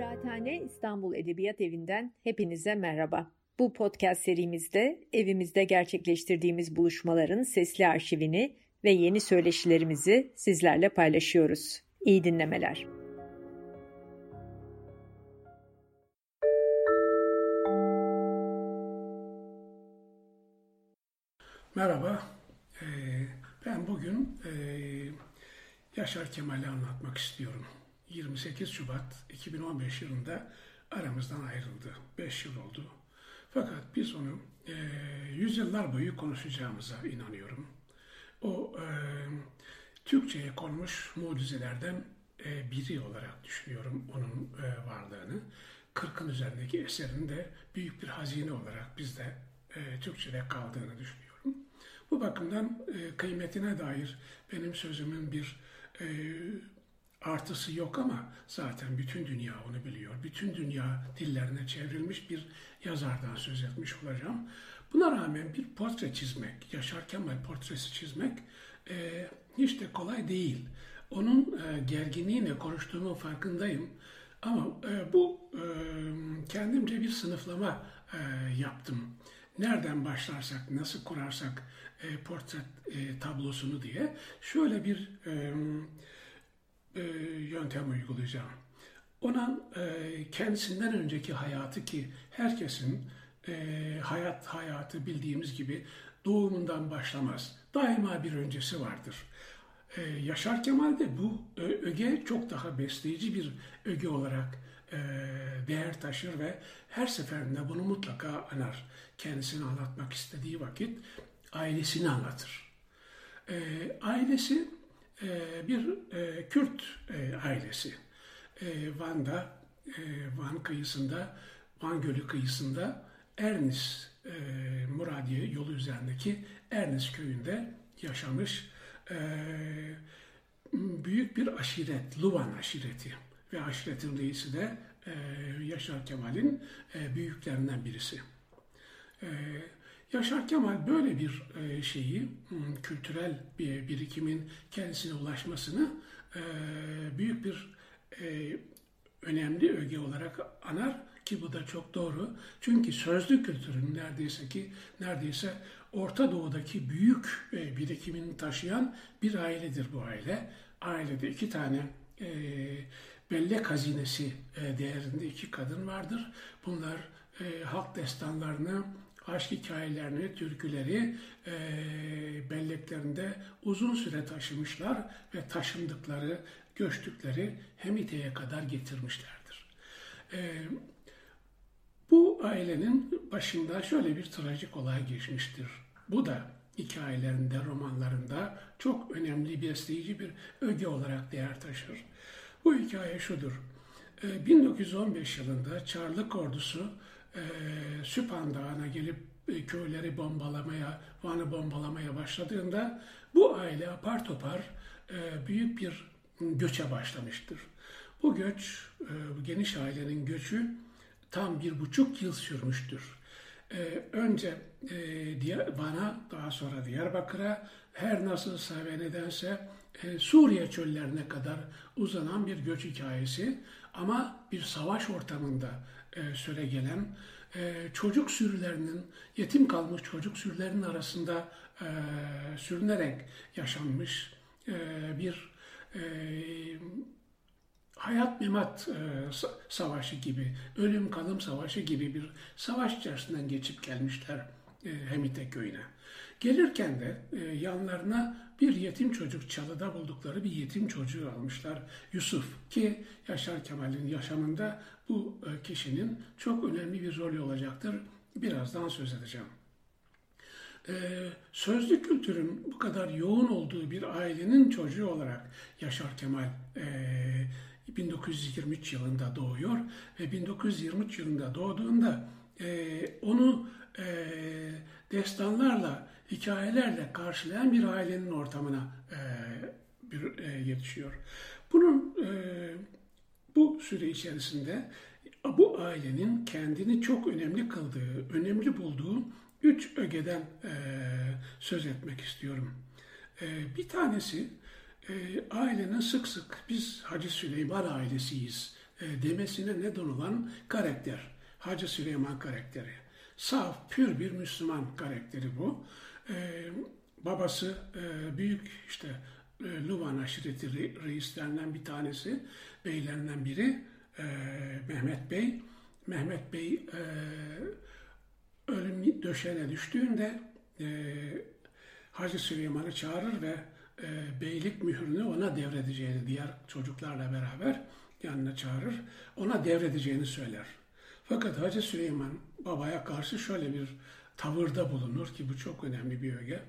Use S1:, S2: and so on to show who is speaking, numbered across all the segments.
S1: Kıraathane İstanbul Edebiyat Evi'nden hepinize merhaba. Bu podcast serimizde evimizde gerçekleştirdiğimiz buluşmaların sesli arşivini ve yeni söyleşilerimizi sizlerle paylaşıyoruz. İyi dinlemeler.
S2: Merhaba, ee, ben bugün e, Yaşar Kemal'i anlatmak istiyorum. 28 Şubat 2015 yılında aramızdan ayrıldı. 5 yıl oldu. Fakat biz onu e, yüzyıllar boyu konuşacağımıza inanıyorum. O e, Türkçe'ye konmuş mucizelerden e, biri olarak düşünüyorum onun e, varlığını. Kırkın üzerindeki eserin de büyük bir hazine olarak bizde e, Türkçe'de kaldığını düşünüyorum. Bu bakımdan e, kıymetine dair benim sözümün bir e, artısı yok ama zaten bütün dünya onu biliyor. Bütün dünya dillerine çevrilmiş bir yazardan söz etmiş olacağım. Buna rağmen bir portre çizmek, Yaşar Kemal portresi çizmek e, hiç de kolay değil. Onun e, gerginliğiyle konuştuğumun farkındayım. Ama e, bu e, kendimce bir sınıflama e, yaptım. Nereden başlarsak, nasıl kurarsak e, portre e, tablosunu diye şöyle bir e, e, yöntem uygulayacağım. Ona e, kendisinden önceki hayatı ki herkesin e, hayat hayatı bildiğimiz gibi doğumundan başlamaz. Daima bir öncesi vardır. E, Yaşar Kemal de bu e, öge çok daha besleyici bir öge olarak e, değer taşır ve her seferinde bunu mutlaka anar. Kendisini anlatmak istediği vakit ailesini anlatır. E, ailesi bir e, Kürt e, ailesi. Van'da, Van kıyısında, Van Gölü kıyısında Ernis Muradiye yolu üzerindeki Ernis köyünde yaşamış büyük bir aşiret, Luvan aşireti ve aşiretin reisi de Yaşar Kemal'in büyüklerinden birisi. Yaşar Kemal böyle bir e, şeyi, hmm, kültürel bir birikimin kendisine ulaşmasını e, büyük bir e, önemli öge olarak anar ki bu da çok doğru. Çünkü sözlü kültürün neredeyse ki neredeyse Orta Doğu'daki büyük birikimini taşıyan bir ailedir bu aile. Ailede iki tane bellek hazinesi değerinde iki kadın vardır. Bunlar halk destanlarını aşk hikayelerini, türküleri e, belleklerinde uzun süre taşımışlar ve taşındıkları, göçtükleri Hemite'ye kadar getirmişlerdir. E, bu ailenin başında şöyle bir trajik olay geçmiştir. Bu da hikayelerinde, romanlarında çok önemli, besleyici bir öge olarak değer taşır. Bu hikaye şudur. 1915 e, yılında Çarlık ordusu e, Süphan Dağı'na gelip e, köyleri bombalamaya, Van'ı bombalamaya başladığında bu aile apar topar e, büyük bir göçe başlamıştır. Bu göç, e, geniş ailenin göçü tam bir buçuk yıl sürmüştür. Önce e, Van'a, daha sonra Diyarbakır'a, her nasılsa ve nedense Suriye çöllerine kadar uzanan bir göç hikayesi ama bir savaş ortamında e, süre gelen e, çocuk sürülerinin, yetim kalmış çocuk sürülerinin arasında e, sürünerek yaşanmış e, bir hayat memat e, savaşı gibi, ölüm kalım savaşı gibi bir savaş içerisinden geçip gelmişler Hemite köyüne. Gelirken de e, yanlarına bir yetim çocuk çalıda buldukları bir yetim çocuğu almışlar. Yusuf ki Yaşar Kemal'in yaşamında bu e, kişinin çok önemli bir rolü olacaktır. Birazdan söz edeceğim. Ee, sözlü kültürün bu kadar yoğun olduğu bir ailenin çocuğu olarak Yaşar Kemal e, 1923 yılında doğuyor ve 1923 yılında doğduğunda e, onu e, destanlarla, hikayelerle karşılayan bir ailenin ortamına e, bir, e, yetişiyor. Bunun e, bu süre içerisinde bu ailenin kendini çok önemli kıldığı, önemli bulduğu üç ögeden e, söz etmek istiyorum. E, bir tanesi e, ailenin sık sık biz Hacı Süleyman ailesiyiz e, demesine neden olan karakter. Hacı Süleyman karakteri. Saf, pür bir Müslüman karakteri bu. E, babası e, büyük işte e, Luvan aşireti reislerinden bir tanesi, beylerinden biri e, Mehmet Bey. Mehmet Bey e, ölüm döşeğine düştüğünde e, Hacı Süleyman'ı çağırır ve e, beylik mührünü ona devredeceğini diğer çocuklarla beraber yanına çağırır. Ona devredeceğini söyler. Fakat Hacı Süleyman babaya karşı şöyle bir tavırda bulunur ki bu çok önemli bir öge.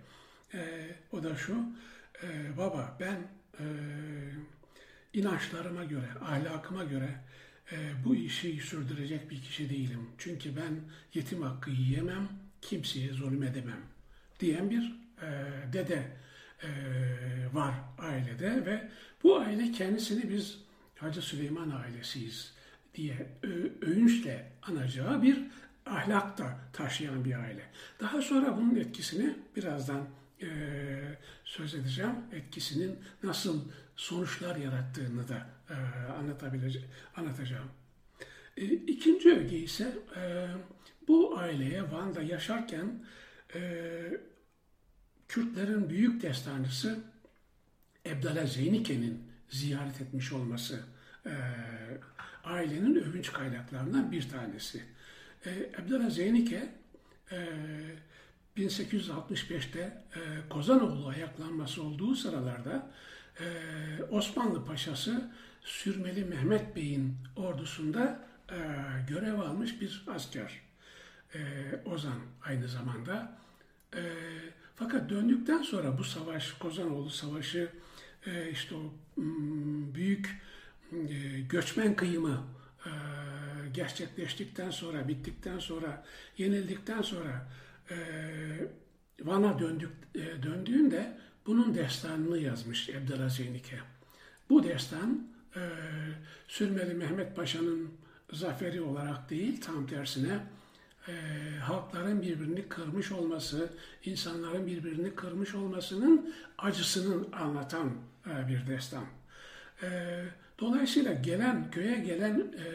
S2: E, o da şu, e, baba ben e, inançlarıma göre, ahlakıma göre e, bu işi sürdürecek bir kişi değilim. Çünkü ben yetim hakkı yiyemem, kimseye zulüm edemem diyen bir e, dede e, var ailede ve bu aile kendisini biz Hacı Süleyman ailesiyiz diye övünçle anacağı bir ahlak da taşıyan bir aile. Daha sonra bunun etkisini birazdan e, söz edeceğim. Etkisinin nasıl sonuçlar yarattığını da e, anlatabileceğim, anlatacağım. E, ikinci öge ise e, bu aileye Van'da yaşarken e, Kürtlerin büyük destanısı Ebdala Zeynike'nin ziyaret etmiş olması e, ailenin övünç kaynaklarından bir tanesi. E, Ebdala Zeynike e, 1865'te e, Kozanoğlu ayaklanması olduğu sıralarda e, Osmanlı Paşası Sürmeli Mehmet Bey'in ordusunda e, görev almış bir asker. E, Ozan aynı zamanda. E, fakat döndükten sonra bu savaş, Kozanoğlu Savaşı, e, işte o büyük e, göçmen kıyımı e, gerçekleştikten sonra, bittikten sonra, yenildikten sonra e, Van'a döndük, e, döndüğünde bunun destanını yazmış Ebdala Zeynike. Bu destan e, Sürmeli Mehmet Paşa'nın zaferi olarak değil, tam tersine e, halkların birbirini kırmış olması, insanların birbirini kırmış olmasının acısını anlatan e, bir destan. E, dolayısıyla gelen, köye gelen e,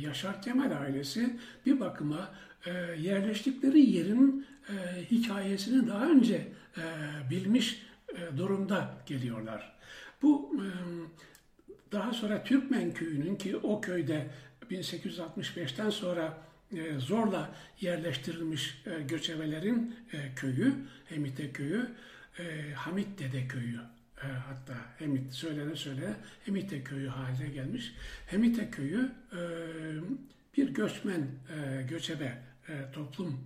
S2: Yaşar Kemal ailesi bir bakıma e, yerleştikleri yerin e, hikayesini daha önce e, bilmiş e, durumda geliyorlar. Bu e, daha sonra Türkmen köyünün ki o köyde 1865'ten sonra e, zorla yerleştirilmiş e, göçebelerin e, köyü, Hemite köyü, e, Hamit Dede köyü e, hatta Hemit söylene söylene Hemite köyü haline gelmiş. Hemite köyü e, bir göçmen, e, göçebe e, toplum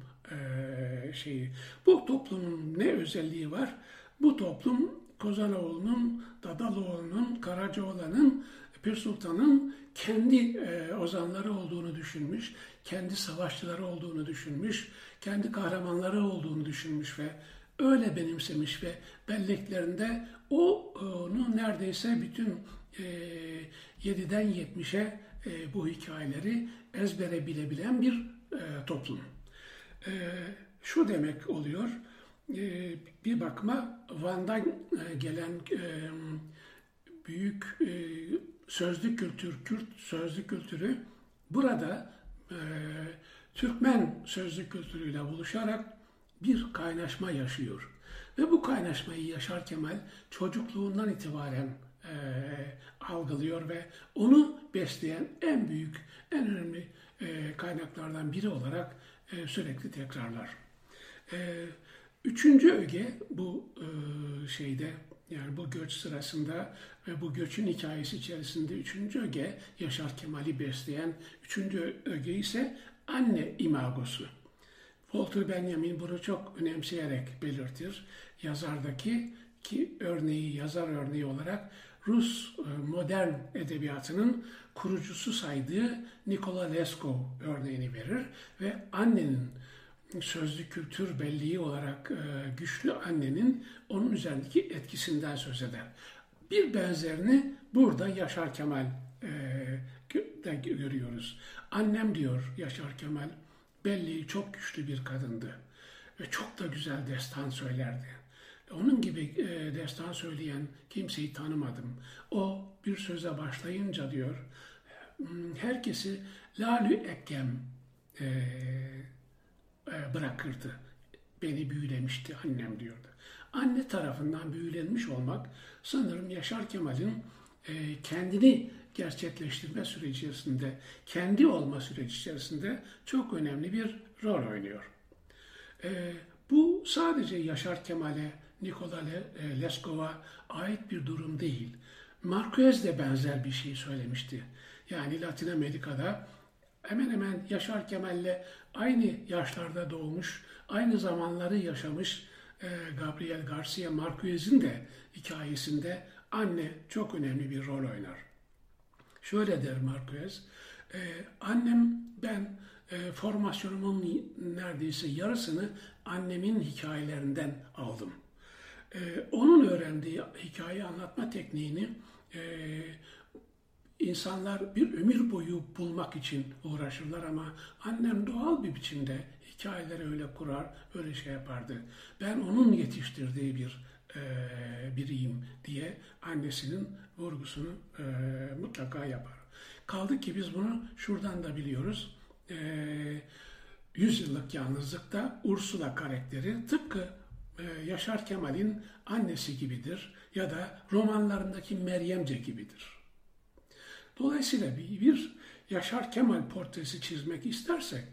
S2: şeyi. Bu toplumun ne özelliği var? Bu toplum Kozanoğlu'nun, Dadaloğlu'nun, Karacaoğlan'ın, Pir Sultan'ın kendi ozanları olduğunu düşünmüş, kendi savaşçıları olduğunu düşünmüş, kendi kahramanları olduğunu düşünmüş ve öyle benimsemiş ve belleklerinde onu neredeyse bütün e, 7'den 70'e e, bu hikayeleri ezbere bilebilen bir e, toplum. E, şu demek oluyor, e, bir bakma Van'dan e, gelen e, büyük e, sözlü kültür, Kürt sözlü kültürü burada e, Türkmen sözlü kültürüyle buluşarak bir kaynaşma yaşıyor. Ve bu kaynaşmayı Yaşar Kemal çocukluğundan itibaren e, algılıyor ve onu besleyen en büyük, en önemli e, kaynaklardan biri olarak e, sürekli tekrarlar. E, üçüncü öge bu e, şeyde yani bu göç sırasında ve bu göçün hikayesi içerisinde üçüncü öge Yaşar Kemal'i besleyen üçüncü öge ise anne imagosu. Walter Benjamin bunu çok önemseyerek belirtir. Yazardaki ki örneği, yazar örneği olarak Rus e, modern edebiyatının kurucusu saydığı Nikola Leskov örneğini verir ve annenin sözlü kültür belliği olarak e, güçlü annenin onun üzerindeki etkisinden söz eder. Bir benzerini burada Yaşar Kemal e, de görüyoruz. Annem diyor Yaşar Kemal, belli çok güçlü bir kadındı ve çok da güzel destan söylerdi. Onun gibi e, destan söyleyen kimseyi tanımadım. O bir söze başlayınca diyor, hmm, herkesi lalü ekkem e, e, bırakırdı. Beni büyülemişti annem diyordu. Anne tarafından büyülenmiş olmak sanırım Yaşar Kemal'in kendini gerçekleştirme süreci içerisinde, kendi olma süreci içerisinde çok önemli bir rol oynuyor. E, bu sadece Yaşar Kemal'e, Nikola e, Leskov'a ait bir durum değil. Marquez de benzer bir şey söylemişti. Yani Latin Amerika'da hemen hemen Yaşar Kemal'le aynı yaşlarda doğmuş, aynı zamanları yaşamış e, Gabriel Garcia Marquez'in de hikayesinde anne çok önemli bir rol oynar. Şöyle der Marquez, e, annem ben e, formasyonumun neredeyse yarısını annemin hikayelerinden aldım. E, onun öğrendiği hikaye anlatma tekniğini e, insanlar bir ömür boyu bulmak için uğraşırlar ama annem doğal bir biçimde hikayeleri öyle kurar, öyle şey yapardı. Ben onun yetiştirdiği bir e, biriyim diye annesinin vurgusunu e, mutlaka yapar. Kaldı ki biz bunu şuradan da biliyoruz. E, Yüzyıllık Yalnızlık'ta Ursula karakteri tıpkı e, Yaşar Kemal'in annesi gibidir ya da romanlarındaki Meryemce gibidir. Dolayısıyla bir, bir Yaşar Kemal portresi çizmek istersek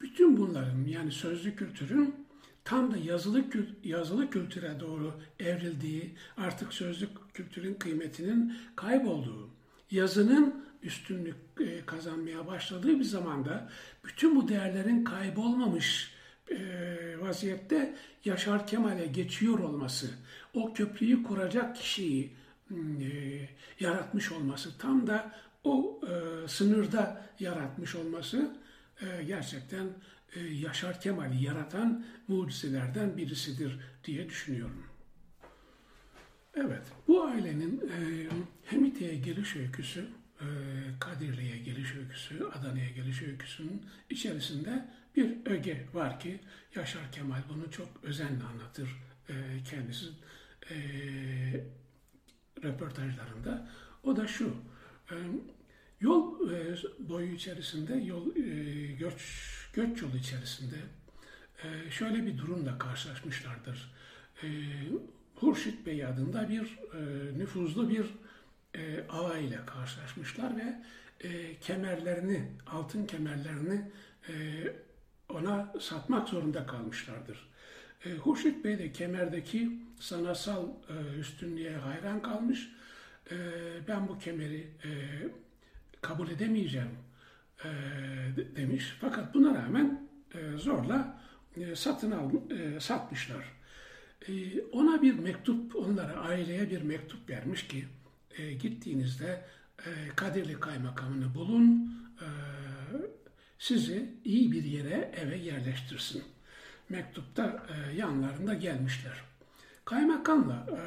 S2: bütün bunların yani sözlü kültürün tam da yazılı yazılı kültüre doğru evrildiği, artık sözlük kültürün kıymetinin kaybolduğu, yazının üstünlük e, kazanmaya başladığı bir zamanda bütün bu değerlerin kaybolmamış e, vaziyette Yaşar Kemal'e geçiyor olması, o köprüyü kuracak kişiyi e, yaratmış olması, tam da o sınırda yaratmış olması gerçekten Yaşar Kemal'i yaratan mucizelerden birisidir diye düşünüyorum. Evet, bu ailenin e, Hemite'ye geliş öyküsü e, Kadirli'ye geliş öyküsü, Adana'ya geliş öyküsünün içerisinde bir öge var ki Yaşar Kemal bunu çok özenle anlatır e, kendisi e, röportajlarında. O da şu, e, yol e, boyu içerisinde, yol e, göç, göç yolu içerisinde e, şöyle bir durumla karşılaşmışlardır. E, Hurşit Bey adında bir e, nüfuzlu bir e, ağa ile karşılaşmışlar ve e, kemerlerini, altın kemerlerini e, ona satmak zorunda kalmışlardır. E, Hurşit Bey de kemerdeki sanatsal e, üstünlüğe hayran kalmış. E, ben bu kemeri e, kabul edemeyeceğim e, demiş. Fakat buna rağmen e, zorla e, satın al, e, satmışlar. E, ona bir mektup, onlara aileye bir mektup vermiş ki e, gittiğinizde e, Kadirli Kaymakamını bulun, e, sizi iyi bir yere eve yerleştirsin. Mektupta e, yanlarında gelmişler. Kaymakamla, e,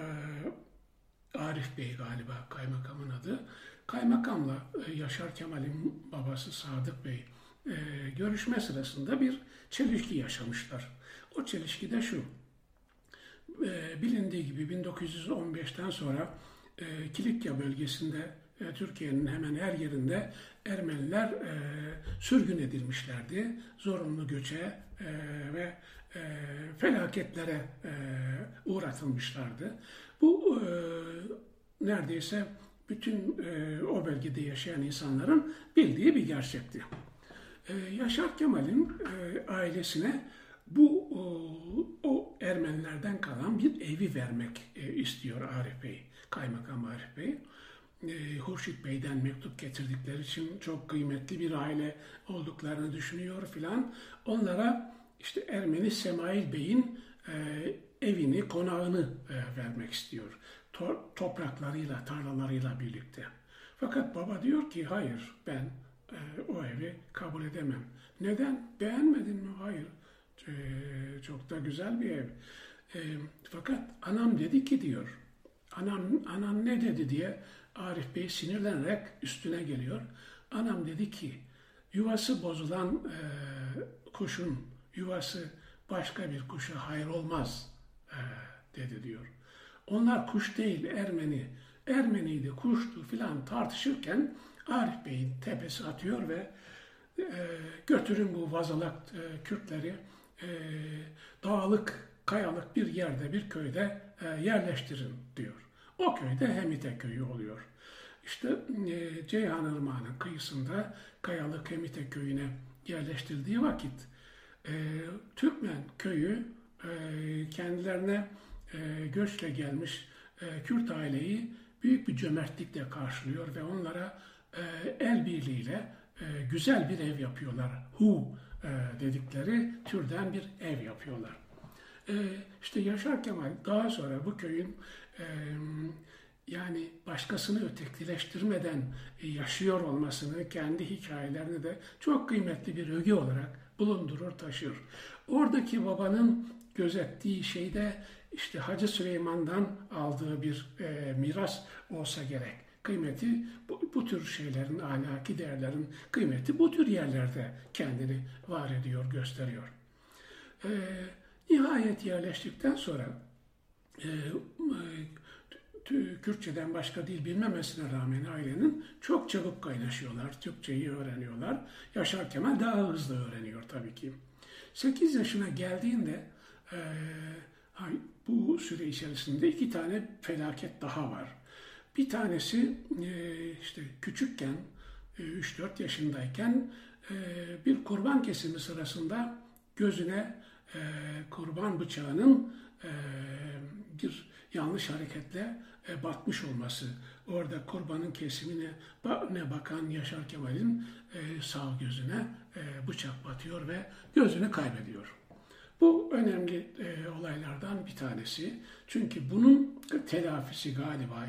S2: Arif Bey galiba kaymakamın adı, kaymakamla e, Yaşar Kemal'in babası Sadık Bey e, görüşme sırasında bir çelişki yaşamışlar. O çelişki de şu, e, bilindiği gibi 1915'ten sonra e, Kilikya bölgesinde e, Türkiye'nin hemen her yerinde Ermeniler e, sürgün edilmişlerdi. Zorunlu göçe ve felaketlere uğratılmışlardı. Bu neredeyse bütün o bölgede yaşayan insanların bildiği bir gerçekti. Yaşar Kemal'in ailesine bu o, o Ermenilerden kalan bir evi vermek e, istiyor Arif Bey. Kaymakam Arif Bey. E, Hurşit Bey'den mektup getirdikleri için çok kıymetli bir aile olduklarını düşünüyor filan. Onlara işte Ermeni Semail Bey'in e, evini, konağını vermek istiyor. To topraklarıyla, tarlalarıyla birlikte. Fakat baba diyor ki hayır ben o evi kabul edemem. Neden? Beğenmedin mi? Hayır. E, çok da güzel bir ev. E, fakat anam dedi ki diyor Anam, anam ne dedi diye Arif Bey sinirlenerek üstüne geliyor. Anam dedi ki yuvası bozulan e, kuşun yuvası başka bir kuşa hayır olmaz e, dedi diyor. Onlar kuş değil Ermeni. Ermeniydi, kuştu filan tartışırken Arif Bey'in tepesi atıyor ve e, götürün bu vazalak e, Kürtleri e, dağlık, kayalık bir yerde, bir köyde e, yerleştirin diyor. O köyde Hemite köyü oluyor. İşte e, Ceyhan Irmağı'nın kıyısında Kayalık Hemite köyüne yerleştirildiği vakit e, Türkmen köyü e, kendilerine e, göçle gelmiş e, Kürt aileyi büyük bir cömertlikle karşılıyor ve onlara e, el birliğiyle e, güzel bir ev yapıyorlar. Hu dedikleri türden bir ev yapıyorlar. E, işte Yaşar Kemal daha sonra bu köyün e, yani başkasını ötekileştirmeden yaşıyor olmasını kendi hikayelerinde de çok kıymetli bir öge olarak bulundurur, taşır. Oradaki babanın gözettiği şeyde işte Hacı Süleyman'dan aldığı bir e, miras olsa gerek. Kıymeti bu, bu tür şeylerin, ahlaki değerlerin kıymeti bu tür yerlerde kendini var ediyor, gösteriyor. E, nihayet yerleştikten sonra e, Kürtçeden başka dil bilmemesine rağmen ailenin çok çabuk kaynaşıyorlar. Türkçeyi öğreniyorlar. Yaşar Kemal daha hızlı öğreniyor tabii ki. 8 yaşına geldiğinde e, bu süre içerisinde iki tane felaket daha var. Bir tanesi e, işte küçükken, e, 3-4 yaşındayken e, bir kurban kesimi sırasında gözüne e, kurban bıçağının e, bir yanlış hareketle e, batmış olması. Orada kurbanın kesimine ne bakan Yaşar Kemal'in e, sağ gözüne e, bıçak batıyor ve gözünü kaybediyor. Bu önemli e, olaylardan bir tanesi. Çünkü bunun telafisi galiba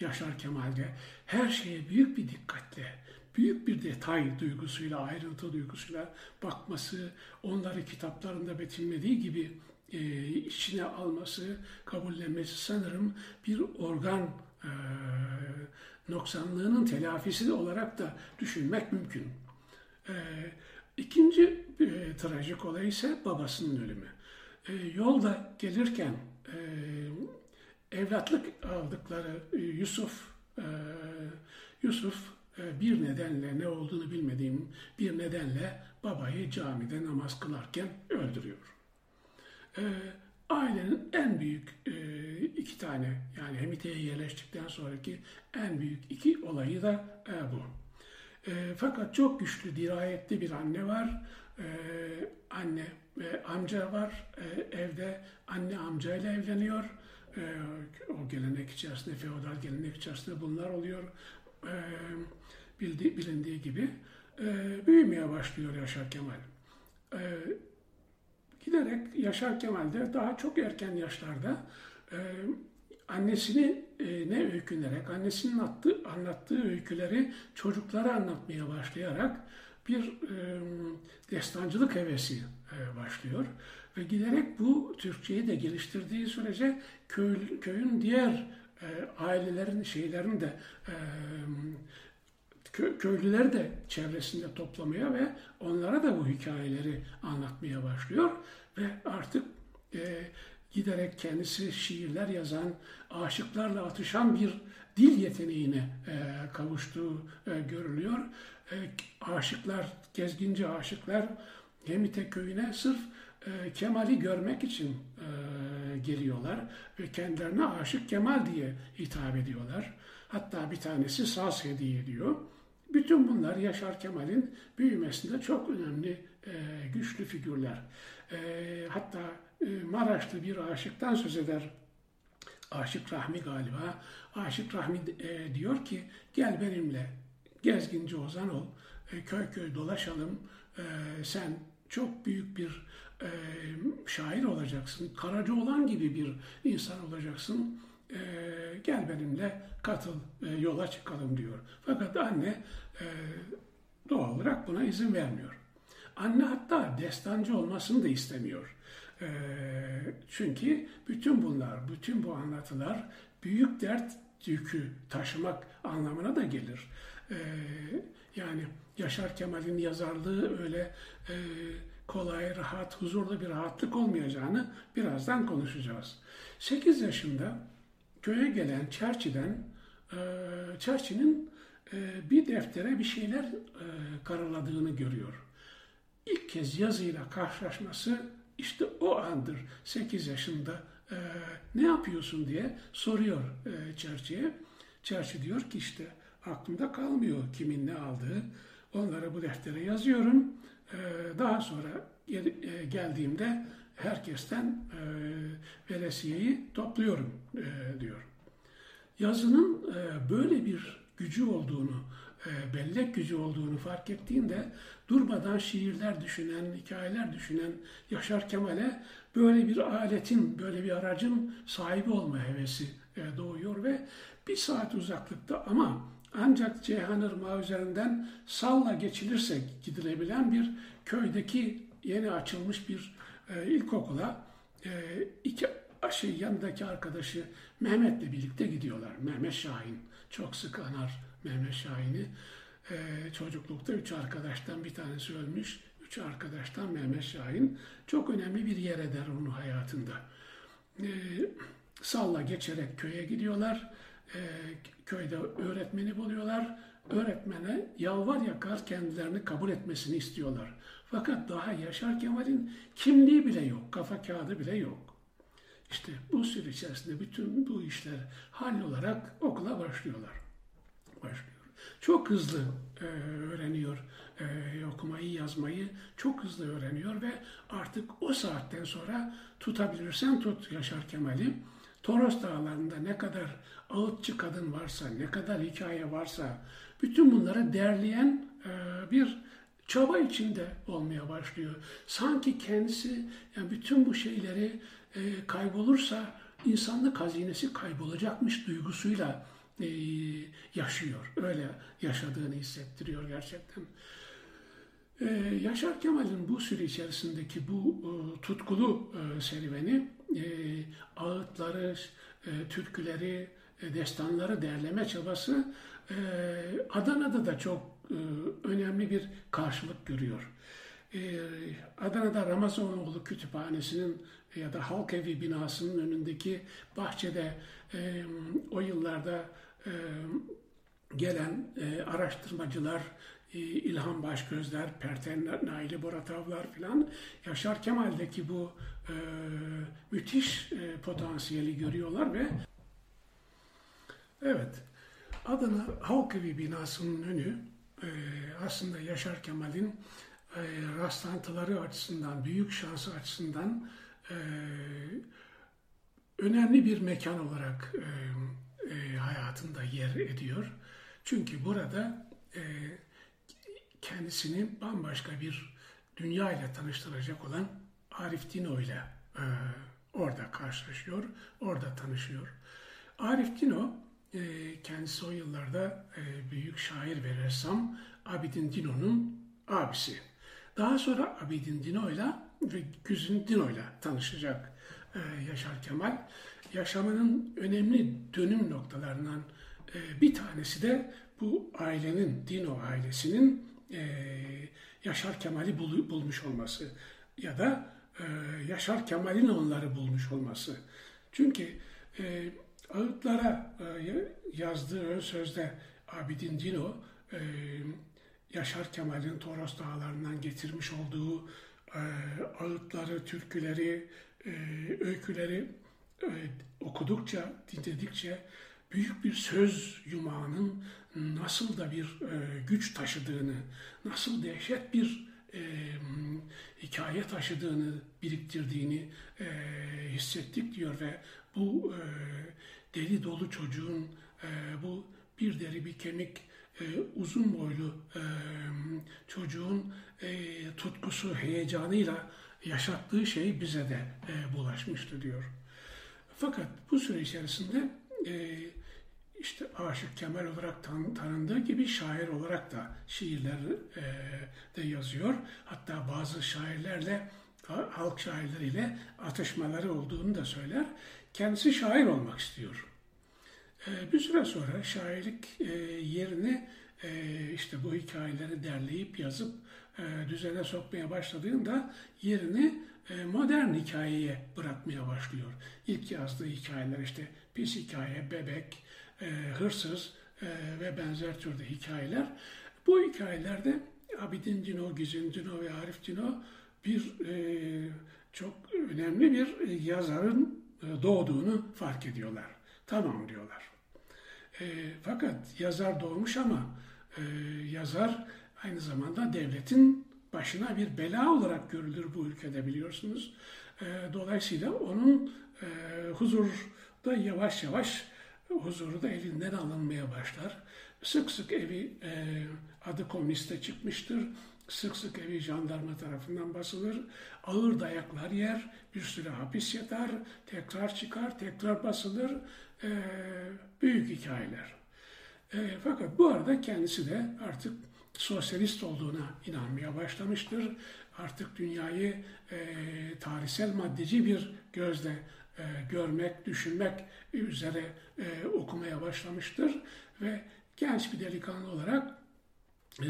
S2: Yaşar Kemal'de her şeye büyük bir dikkatle, büyük bir detay duygusuyla, ayrıntı duygusuyla bakması, onları kitaplarında betimlediği gibi e, içine alması, kabullenmesi sanırım bir organ e, noksanlığının telafisi olarak da düşünmek mümkün. E, ikinci e, trajik olay ise babasının ölümü. E, yolda gelirken e, evlatlık aldıkları e, Yusuf e, Yusuf e, bir nedenle ne olduğunu bilmediğim bir nedenle babayı camide namaz kılarken öldürüyor. E, ailenin en büyük e, iki tane yani Hemite'ye yerleştikten sonraki en büyük iki olayı da e, bu. E, fakat çok güçlü, dirayetli bir anne var. E, anne ve amca var. E, evde anne amcayla evleniyor. E, o gelenek içerisinde, feodal gelenek içerisinde bunlar oluyor. E, bildi, bilindiği gibi. E, büyümeye başlıyor Yaşar Kemal. E, giderek Yaşar Kemal de daha çok erken yaşlarda e, annesini e, ne öykünerek, annesinin attığı, anlattığı öyküleri çocuklara anlatmaya başlayarak bir e, destancılık hevesi e, başlıyor. Ve giderek bu Türkçeyi de geliştirdiği sürece köy, köyün diğer e, ailelerin, şeylerin de e, kö, köylüleri de çevresinde toplamaya ve onlara da bu hikayeleri anlatmaya başlıyor. Ve artık e, giderek kendisi şiirler yazan, aşıklarla atışan bir dil yeteneğine e, kavuştuğu e, görülüyor. E, aşıklar, gezginci aşıklar Gemite köyüne sırf e, Kemal'i görmek için e, geliyorlar ve kendilerine Aşık Kemal diye hitap ediyorlar. Hatta bir tanesi saz hediye ediyor. Bütün bunlar Yaşar Kemal'in büyümesinde çok önemli, e, güçlü figürler. E, hatta e, Maraşlı bir aşıktan söz eder. Aşık Rahmi galiba. Aşık Rahmi e, diyor ki gel benimle gezginci ozan ol, e, köy köy dolaşalım, e, sen çok büyük bir e, şair olacaksın, Karacaoğlan gibi bir insan olacaksın, e, gel benimle katıl, e, yola çıkalım diyor. Fakat anne e, doğal olarak buna izin vermiyor. Anne hatta destancı olmasını da istemiyor. E, çünkü bütün bunlar, bütün bu anlatılar büyük dert yükü taşımak anlamına da gelir. E, yani Yaşar Kemal'in yazarlığı öyle e, kolay, rahat, huzurlu bir rahatlık olmayacağını birazdan konuşacağız. 8 yaşında köye gelen Çerçi'den, e, Çerçi'nin e, bir deftere bir şeyler karaladığını görüyor. İlk kez yazıyla karşılaşması işte o andır. 8 yaşında e, ne yapıyorsun diye soruyor e, Churchill'e. Churchill diyor ki işte aklımda kalmıyor kimin ne aldığı. Onları bu deftere yazıyorum. E, daha sonra gel, e, geldiğimde herkesten e, veresiyeyi topluyorum e, diyor. Yazının e, böyle bir gücü olduğunu, bellek gücü olduğunu fark ettiğinde durmadan şiirler düşünen, hikayeler düşünen Yaşar Kemal'e böyle bir aletin, böyle bir aracın sahibi olma hevesi e, doğuyor ve bir saat uzaklıkta ama ancak Ceyhan Irmağı üzerinden salla geçilirse gidilebilen bir köydeki yeni açılmış bir e, ilkokula e, iki şey yanındaki arkadaşı Mehmet'le birlikte gidiyorlar. Mehmet Şahin. Çok sık anar Mehmet Şahin'i. Ee, çocuklukta üç arkadaştan bir tanesi ölmüş. Üç arkadaştan Mehmet Şahin. Çok önemli bir yer eder onun hayatında. Ee, salla geçerek köye gidiyorlar. Ee, köyde öğretmeni buluyorlar. Öğretmene yalvar yakar kendilerini kabul etmesini istiyorlar. Fakat daha Yaşar Kemal'in kimliği bile yok, kafa kağıdı bile yok. İşte bu süre içerisinde bütün bu işler hallolarak okula başlıyorlar. Başlıyor. Çok hızlı e, öğreniyor e, okumayı, yazmayı çok hızlı öğreniyor ve artık o saatten sonra tutabilirsen tut Yaşar Kemal'i. Toros Dağları'nda ne kadar ağıtçı kadın varsa, ne kadar hikaye varsa bütün bunları derleyen e, bir çaba içinde olmaya başlıyor. Sanki kendisi yani bütün bu şeyleri e, kaybolursa insanlık hazinesi kaybolacakmış duygusuyla e, yaşıyor. Öyle yaşadığını hissettiriyor gerçekten. E, Yaşar Kemal'in bu süre içerisindeki bu e, tutkulu e, serüveni e, ağıtları, e, türküleri, destanları derleme çabası Adana'da da çok önemli bir karşılık görüyor. Adana'da Ramazanoğlu Kütüphanesi'nin ya da Halk Evi binasının önündeki bahçede o yıllarda gelen araştırmacılar, İlhan Başgözler, Perten Naili Boratavlar filan Yaşar Kemal'deki bu müthiş potansiyeli görüyorlar ve evet Adana Halkevi binasının önü aslında Yaşar Kemal'in e, rastlantıları açısından, büyük şansı açısından önemli bir mekan olarak e, e, hayatında yer ediyor. Çünkü burada e, kendisini bambaşka bir dünya ile tanıştıracak olan Arif Dino ile e, orada karşılaşıyor, orada tanışıyor. Arif Dino e, kendisi o yıllarda büyük şair ve ressam Abidin Dino'nun abisi. Daha sonra Abidin Dino ile ve Güzin Dino ile tanışacak Yaşar Kemal. Yaşamının önemli dönüm noktalarından e, bir tanesi de bu ailenin, Dino ailesinin e, Yaşar Kemal'i bul, bulmuş olması ya da e, Yaşar Kemal'in onları bulmuş olması. Çünkü Ağıtlara yazdığı ön sözde Abidin Dino, Yaşar Kemal'in Toros Dağları'ndan getirmiş olduğu ağıtları, türküleri, öyküleri okudukça, dinledikçe büyük bir söz yumağının nasıl da bir güç taşıdığını, nasıl dehşet bir hikaye taşıdığını, biriktirdiğini hissettik diyor ve bu deli dolu çocuğun e, bu bir deri bir kemik e, uzun boylu e, çocuğun e, tutkusu, heyecanıyla yaşattığı şey bize de e, bulaşmıştı diyor. Fakat bu süre içerisinde e, işte Aşık Kemal olarak tan tanındığı gibi şair olarak da şiirler e, de yazıyor. Hatta bazı şairlerle halk şairleriyle atışmaları olduğunu da söyler. Kendisi şair olmak istiyor. Ee, bir süre sonra şairlik e, yerini e, işte bu hikayeleri derleyip yazıp e, düzene sokmaya başladığında yerini modern hikayeye bırakmaya başlıyor. İlk yazdığı hikayeler işte pis hikaye, bebek, hırsız, ve benzer türde hikayeler. Bu hikayelerde Abidin Dino, Gizin Dino ve Arif Dino bir çok önemli bir yazarın doğduğunu fark ediyorlar. Tamam diyorlar. fakat yazar doğmuş ama yazar aynı zamanda devletin başına bir bela olarak görülür bu ülkede biliyorsunuz. E, dolayısıyla onun e, huzurda yavaş yavaş huzuru da elinden alınmaya başlar. Sık sık evi e, adı komüniste çıkmıştır. Sık sık evi jandarma tarafından basılır. Ağır dayaklar yer, bir süre hapis yatar, tekrar çıkar, tekrar basılır. E, büyük hikayeler. Fakat bu arada kendisi de artık sosyalist olduğuna inanmaya başlamıştır. Artık dünyayı e, tarihsel maddeci bir gözle e, görmek, düşünmek üzere e, okumaya başlamıştır ve genç bir delikanlı olarak e,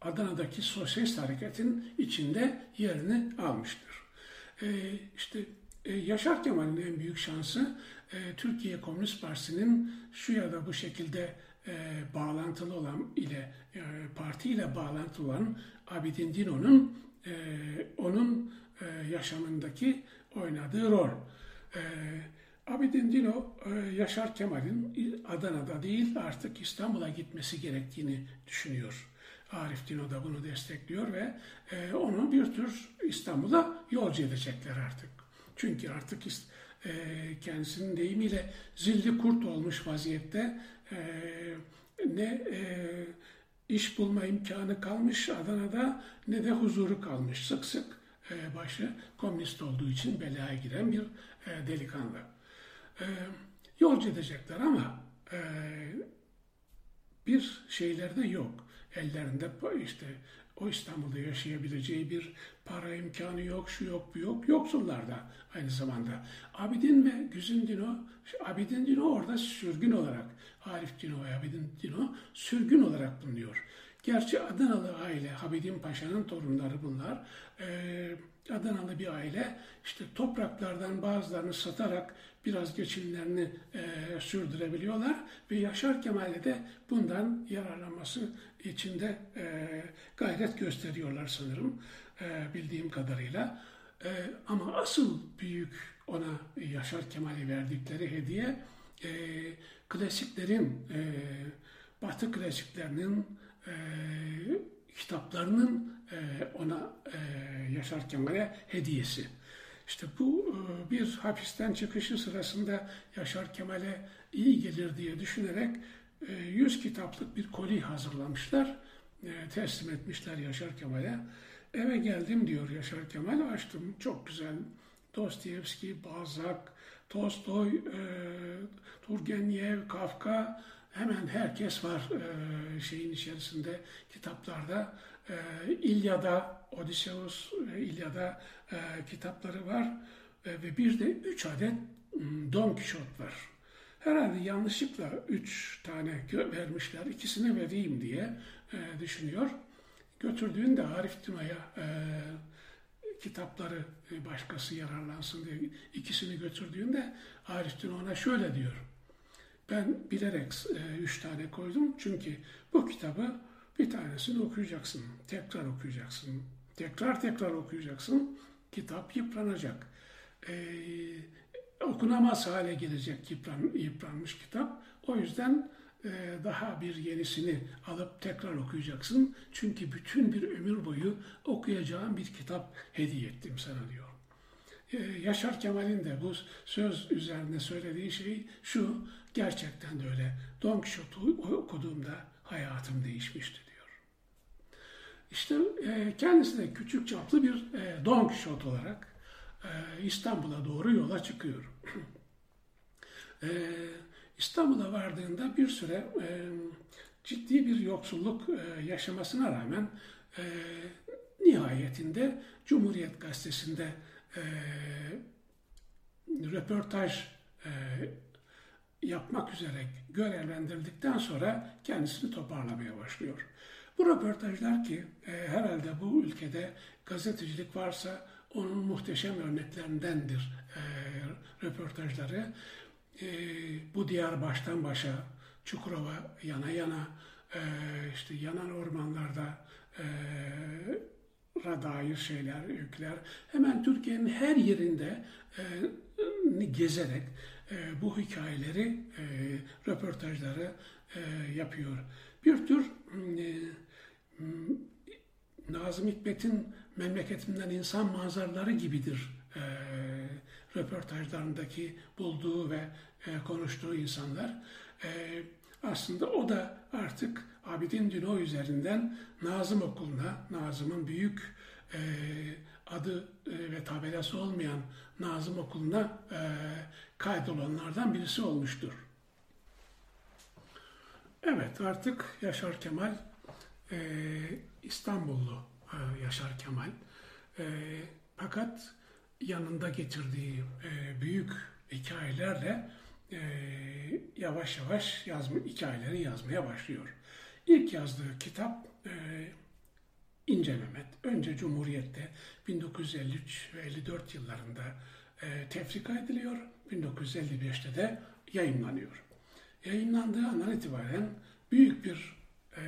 S2: Adana'daki sosyalist hareketin içinde yerini almıştır. E, işte e, Yaşar Kemal'in en büyük şansı e, Türkiye Komünist Partisi'nin şu ya da bu şekilde e, bağlantılı olan ile e, parti ile bağlantılı olan Abidin Dino'nun e, onun e, yaşamındaki oynadığı rol. E, Abidin Dino e, Yaşar Kemal'in Adana'da değil artık İstanbul'a gitmesi gerektiğini düşünüyor. Arif Dino da bunu destekliyor ve e, onu bir tür İstanbul'a yolcu edecekler artık. Çünkü artık e, kendisinin deyimiyle zilli kurt olmuş vaziyette e, ne e, iş bulma imkanı kalmış Adana'da ne de huzuru kalmış. Sık sık e, başı komünist olduğu için belaya giren bir e, delikanlı. E, yolcu edecekler ama e, bir şeylerde yok. Ellerinde işte o İstanbul'da yaşayabileceği bir para imkanı yok, şu yok, bu yok. Yoksullar da aynı zamanda. Abidin ve Güzin Dino, Abidin Dino orada sürgün olarak, Arif Dino ve Abidin Dino sürgün olarak bulunuyor. Gerçi Adanalı aile, Habidin Paşa'nın torunları bunlar. Ee, Adanalı bir aile işte topraklardan bazılarını satarak biraz geçimlerini e, sürdürebiliyorlar ve Yaşar Kemal'e de bundan yararlanması için de e, gayret gösteriyorlar sanırım e, bildiğim kadarıyla. E, ama asıl büyük ona Yaşar Kemal'e verdikleri hediye e, klasiklerin, e, Batı klasiklerinin e, kitaplarının e, ona e, Yaşar Kemal'e hediyesi. İşte bu e, bir hapisten çıkışı sırasında Yaşar Kemal'e iyi gelir diye düşünerek 100 kitaplık bir koli hazırlamışlar. Teslim etmişler Yaşar Kemal'e. Eve geldim diyor Yaşar Kemal. Açtım. Çok güzel. Dostoyevski, Balzac, Tolstoy, Turgenev, Kafka, hemen herkes var e, şeyin içerisinde kitaplarda. E, İlyada, Odysseus e, İlyada e, kitapları var e, ve bir de üç adet Don Quixote var. Herhalde yanlışlıkla üç tane vermişler, ikisini vereyim diye e, düşünüyor. Götürdüğünde Arif Tünay'a e, kitapları başkası yararlansın diye ikisini götürdüğünde Arif Tuna ona şöyle diyor. Ben bilerek e, üç tane koydum çünkü bu kitabı bir tanesini okuyacaksın, tekrar okuyacaksın, tekrar tekrar okuyacaksın, kitap yıpranacak. Ee, okunamaz hale gelecek yıpran, yıpranmış kitap. O yüzden e, daha bir yenisini alıp tekrar okuyacaksın. Çünkü bütün bir ömür boyu okuyacağın bir kitap hediye ettim sana diyor. Ee, Yaşar Kemal'in de bu söz üzerine söylediği şey şu, gerçekten de öyle. Don Quixote'u okuduğumda hayatım değişmişti. İşte e, kendisi de küçük çaplı bir e, Don Quixote olarak e, İstanbul'a doğru yola çıkıyor. İstanbul'a vardığında bir süre ciddi bir yoksulluk yaşamasına rağmen nihayetinde Cumhuriyet Gazetesi'nde e, röportaj e, yapmak üzere görevlendirildikten sonra kendisini toparlamaya başlıyor. Bu röportajlar ki e, herhalde bu ülkede gazetecilik varsa onun muhteşem örneklerindendir e, röportajları. E, bu diyar baştan başa Çukurova yana yana, e, işte yanan ormanlarda e, dair şeyler, yükler. Hemen Türkiye'nin her yerinde e, gezerek e, bu hikayeleri, e, röportajları e, yapıyor. Bir tür e, Nazım Hikmet'in memleketimden insan manzaraları gibidir e, röportajlarındaki bulduğu ve e, konuştuğu insanlar. E, aslında o da artık Abidin Dino üzerinden Nazım Okulu'na, Nazım'ın büyük e, adı e, ve tabelası olmayan Nazım Okulu'na e, kaydolanlardan birisi olmuştur. Evet artık Yaşar Kemal e, İstanbullu e, Yaşar Kemal. E, fakat yanında getirdiği e, büyük hikayelerle e, yavaş yavaş yazma, hikayeleri yazmaya başlıyor. İlk yazdığı kitap e, İnce Mehmet. Önce Cumhuriyet'te 1953 ve 54 yıllarında e, tefrika ediliyor. 1955'te de yayınlanıyor. Yayınlandığı andan itibaren büyük bir e,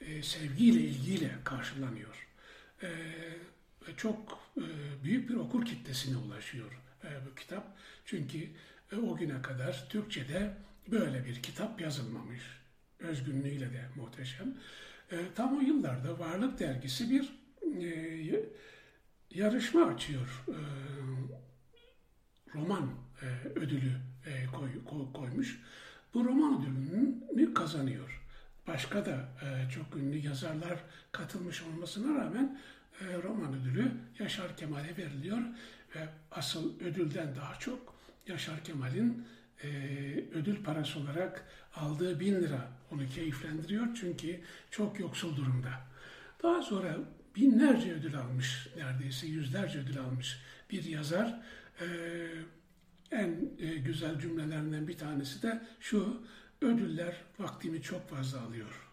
S2: e, sevgiyle, ilgiyle karşılanıyor. E, çok e, büyük bir okur kitlesine ulaşıyor e, bu kitap. Çünkü e, o güne kadar Türkçe'de böyle bir kitap yazılmamış. Özgünlüğüyle de muhteşem. E, tam o yıllarda Varlık Dergisi bir e, yarışma açıyor. E, roman e, ödülü e, koy, koy, koymuş. Bu roman ödülünü kazanıyor. Başka da e, çok ünlü yazarlar katılmış olmasına rağmen roman ödülü Yaşar Kemal'e veriliyor ve asıl ödülden daha çok Yaşar Kemal'in ödül parası olarak aldığı bin lira onu keyiflendiriyor çünkü çok yoksul durumda. Daha sonra binlerce ödül almış, neredeyse yüzlerce ödül almış bir yazar. E, en e, güzel cümlelerinden bir tanesi de şu, ödüller vaktimi çok fazla alıyor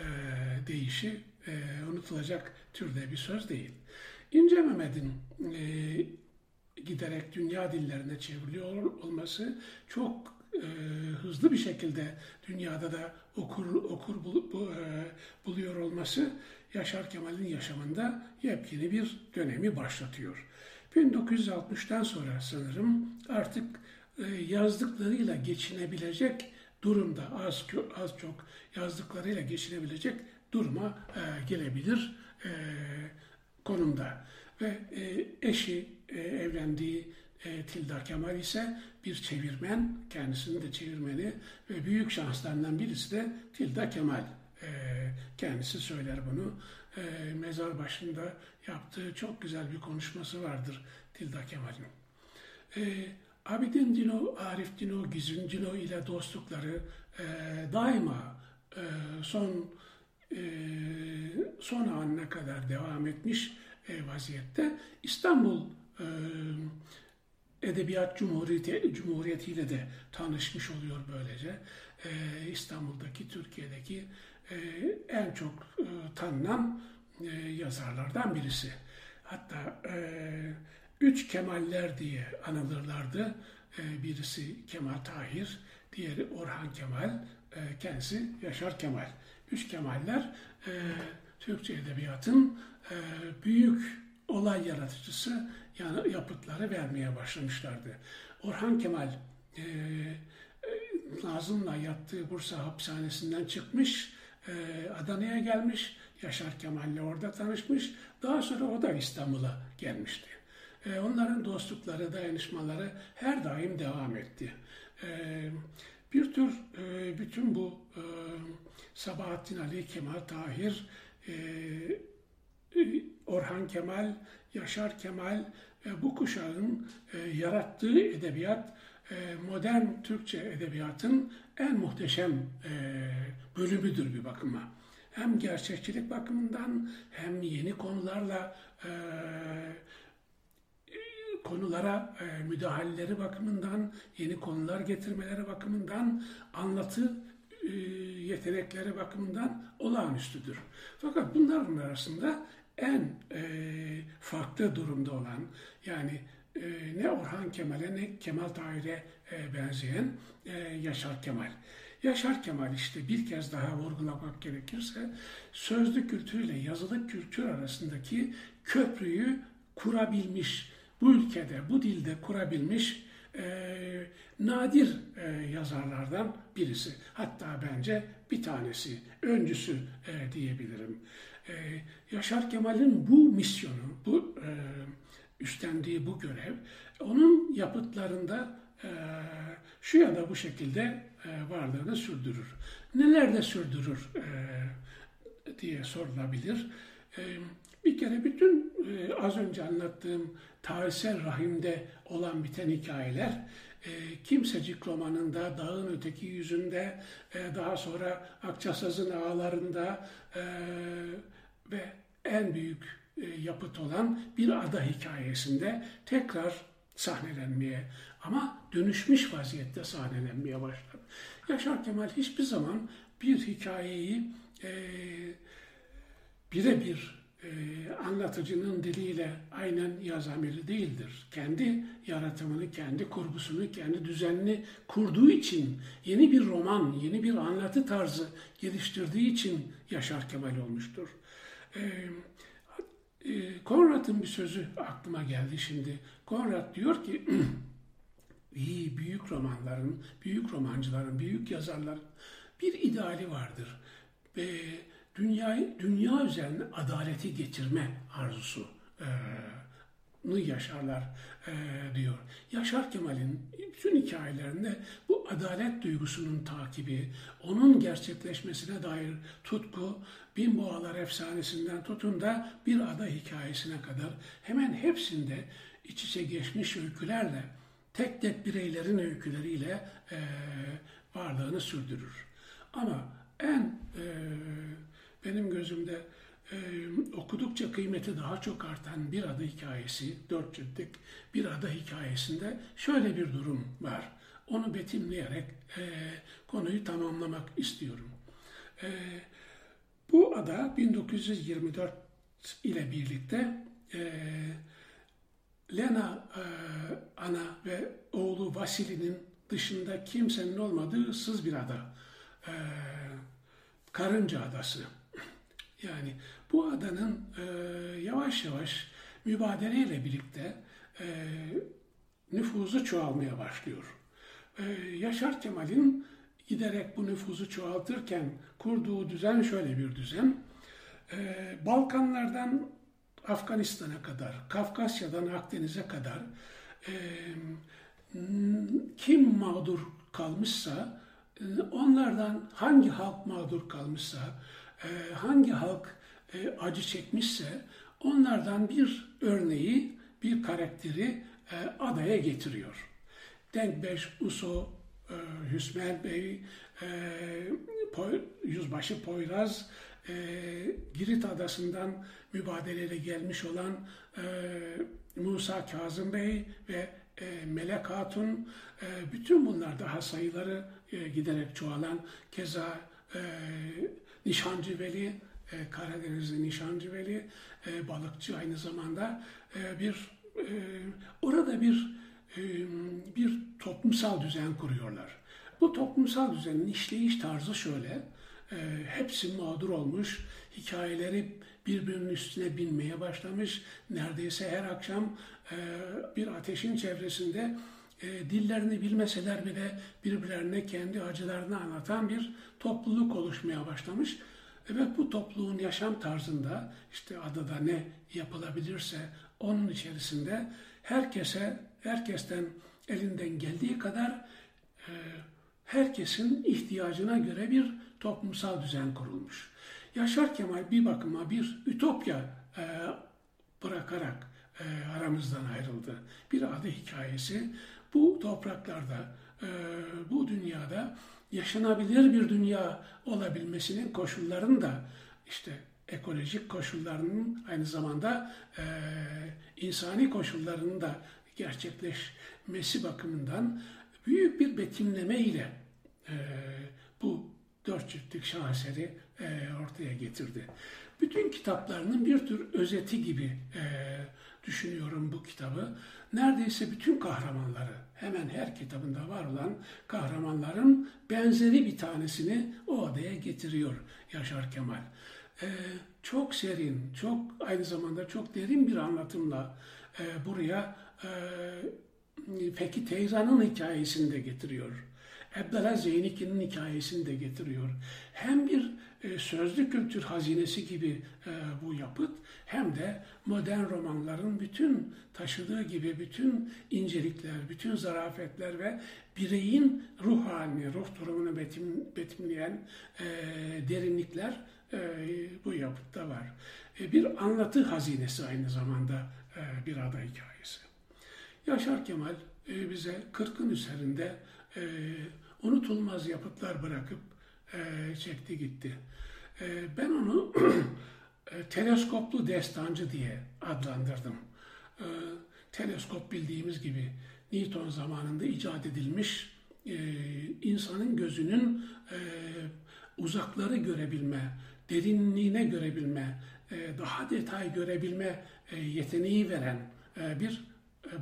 S2: e, deyişi unutulacak türde bir söz değil. İnce Mehmet'in e, giderek dünya dillerine çevriliyor olması çok e, hızlı bir şekilde dünyada da okur okur bul, bu, e, buluyor olması Yaşar Kemal'in yaşamında yepyeni bir dönemi başlatıyor. 1960'tan sonra sanırım artık e, yazdıklarıyla geçinebilecek durumda az az çok yazdıklarıyla geçinebilecek duruma e, gelebilir e, konumda. Ve eşi evlendiği Tilda Kemal ise bir çevirmen, kendisinin de çevirmeni ve büyük şanslarından birisi de Tilda Kemal. E, kendisi söyler bunu. E, mezar başında yaptığı çok güzel bir konuşması vardır Tilda Kemal'in. E, Abidin Dino, Arif Dino, Gizin Dino ile dostlukları e, daima e, son e, son anına kadar devam etmiş vaziyette. İstanbul Edebiyat Cumhuriyeti, Cumhuriyeti ile de tanışmış oluyor böylece. İstanbul'daki, Türkiye'deki en çok e, tanınan e, yazarlardan birisi. Hatta e, Üç Kemaller diye anılırlardı. Birisi Kemal Tahir, diğeri Orhan Kemal, kendisi Yaşar Kemal. Üç Kemaller Türkçe Edebiyat'ın büyük olay yaratıcısı yani yapıtları vermeye başlamışlardı. Orhan Kemal e, Nazım'la yattığı Bursa hapishanesinden çıkmış, Adana'ya gelmiş, Yaşar Kemal'le orada tanışmış. Daha sonra o da İstanbul'a gelmişti. E, onların dostlukları, dayanışmaları her daim devam etti. E, bir tür e, bütün bu e, Sabahattin Ali, Kemal Tahir, e, Orhan Kemal, Yaşar Kemal bu kuşağın yarattığı edebiyat modern Türkçe edebiyatın en muhteşem e, bölümüdür bir bakıma. Hem gerçekçilik bakımından hem yeni konularla e, konulara e, müdahaleleri bakımından, yeni konular getirmeleri bakımından, anlatı e, yetenekleri bakımından olağanüstüdür. Fakat bunların arasında en e, farklı durumda olan yani e, ne Orhan Kemal'e ne Kemal Tahir'e e, benzeyen e, Yaşar Kemal. Yaşar Kemal işte bir kez daha vurgulamak gerekirse sözlü kültürle yazılı kültür arasındaki köprüyü kurabilmiş, bu ülkede, bu dilde kurabilmiş e, nadir e, yazarlardan birisi. Hatta bence bir tanesi, öncüsü e, diyebilirim. E, Yaşar Kemal'in bu misyonu, bu e, üstlendiği bu görev, onun yapıtlarında e, şu ya da bu şekilde e, varlığını sürdürür. Neler de sürdürür e, diye sorulabilir. Bir kere bütün e, az önce anlattığım tarihsel rahimde olan biten hikayeler e, Kimsecik romanında, Dağın Öteki Yüzünde, daha sonra Akçasaz'ın ağlarında ve en büyük yapıt olan bir ada hikayesinde tekrar sahnelenmeye ama dönüşmüş vaziyette sahnelenmeye başladı. Yaşar Kemal hiçbir zaman bir hikayeyi e, birebir e, anlatıcının diliyle aynen yazan değildir. Kendi yaratımını, kendi kurgusunu, kendi düzenini kurduğu için yeni bir roman, yeni bir anlatı tarzı geliştirdiği için Yaşar Kemal olmuştur. E, e, Konrad'ın bir sözü aklıma geldi şimdi. Konrad diyor ki iyi büyük romanların, büyük romancıların, büyük yazarların bir ideali vardır. Ve dünyayı, dünya üzerine adaleti getirme arzusu e, yaşarlar e, diyor. Yaşar Kemal'in bütün hikayelerinde bu adalet duygusunun takibi, onun gerçekleşmesine dair tutku, Bin Boğalar efsanesinden tutun da bir ada hikayesine kadar hemen hepsinde iç içe geçmiş öykülerle, tek tek bireylerin öyküleriyle e, varlığını sürdürür. Ama en e, benim gözümde e, okudukça kıymeti daha çok artan bir ada hikayesi, dört ciltlik bir ada hikayesinde şöyle bir durum var. Onu betimleyerek e, konuyu tamamlamak istiyorum. E, bu ada 1924 ile birlikte e, Lena e, ana ve oğlu Vasili'nin dışında kimsenin olmadığı ıssız bir ada. E, Karınca Adası. Yani bu adanın e, yavaş yavaş mübadeleyle birlikte e, nüfuzu çoğalmaya başlıyor. E, Yaşar Kemal'in giderek bu nüfuzu çoğaltırken kurduğu düzen şöyle bir düzen. E, Balkanlardan Afganistan'a kadar, Kafkasya'dan Akdeniz'e kadar e, kim mağdur kalmışsa, e, onlardan hangi halk mağdur kalmışsa, e, hangi halk e, acı çekmişse, onlardan bir örneği, bir karakteri e, adaya getiriyor. Denkbeş, Uso, e, Hüsmen Bey, e, Yüzbaşı Poyraz, Girit Adası'ndan mübadeleyle gelmiş olan Musa Kazım Bey ve Melek Hatun, bütün bunlar daha sayıları giderek çoğalan, keza e, Nişancı Veli, e, Karadenizli Nişancı Veli, e, balıkçı aynı zamanda e, bir e, orada bir e, bir toplumsal düzen kuruyorlar. Bu toplumsal düzenin işleyiş tarzı şöyle, e, hepsi mağdur olmuş, hikayeleri birbirinin üstüne binmeye başlamış. Neredeyse her akşam e, bir ateşin çevresinde e, dillerini bilmeseler bile birbirlerine kendi acılarını anlatan bir topluluk oluşmaya başlamış. Evet bu topluluğun yaşam tarzında işte adada ne yapılabilirse onun içerisinde herkese, herkesten elinden geldiği kadar e, herkesin ihtiyacına göre bir toplumsal düzen kurulmuş. Yaşar Kemal bir bakıma bir ütopya e, bırakarak e, aramızdan ayrıldı. Bir adı hikayesi bu topraklarda, e, bu dünyada yaşanabilir bir dünya olabilmesinin koşullarını da işte ekolojik koşullarının aynı zamanda e, insani koşullarının da gerçekleşmesi bakımından büyük bir betimleme ile e, bu dört ciltlik şaheseri e, ortaya getirdi. Bütün kitaplarının bir tür özeti gibi e, düşünüyorum bu kitabı. Neredeyse bütün kahramanları, hemen her kitabında var olan kahramanların benzeri bir tanesini o odaya getiriyor Yaşar Kemal. Ee, çok serin, çok aynı zamanda çok derin bir anlatımla e, buraya e, Feki Teyzan'ın hikayesini de getiriyor. Ebdala Zeyniki'nin hikayesini de getiriyor. Hem bir sözlü kültür hazinesi gibi e, bu yapıt hem de modern romanların bütün taşıdığı gibi bütün incelikler, bütün zarafetler ve bireyin ruh halini, ruh durumunu betim, betimleyen e, derinlikler e, bu yapıtta var. E, bir anlatı hazinesi aynı zamanda e, bir ada hikayesi. Yaşar Kemal e, bize 40'ın üzerinde e, unutulmaz yapıtlar bırakıp e, çekti gitti. E, ben onu e, teleskoplu destancı diye adlandırdım. Teleskop bildiğimiz gibi Newton zamanında icat edilmiş insanın gözünün uzakları görebilme, derinliğine görebilme, daha detay görebilme yeteneği veren bir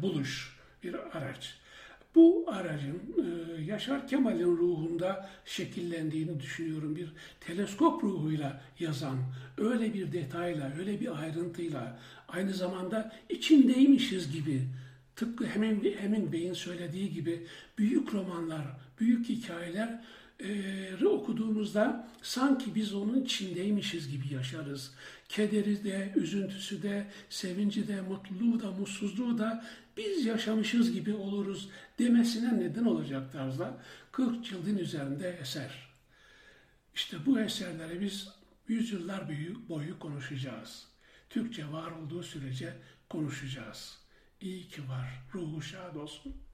S2: buluş, bir araç. Bu aracın e, Yaşar Kemal'in ruhunda şekillendiğini düşünüyorum. Bir teleskop ruhuyla yazan, öyle bir detayla, öyle bir ayrıntıyla, aynı zamanda içindeymişiz gibi, tıpkı Hemin, Hemin Bey'in söylediği gibi büyük romanlar, büyük hikayeler e, okuduğumuzda sanki biz onun içindeymişiz gibi yaşarız. Kederi de, üzüntüsü de, sevinci de, mutluluğu da, mutsuzluğu da biz yaşamışız gibi oluruz demesine neden olacak tarzda 40 cildin üzerinde eser. İşte bu eserleri biz yüzyıllar boyu, konuşacağız. Türkçe var olduğu sürece konuşacağız. İyi ki var. Ruhu şad olsun.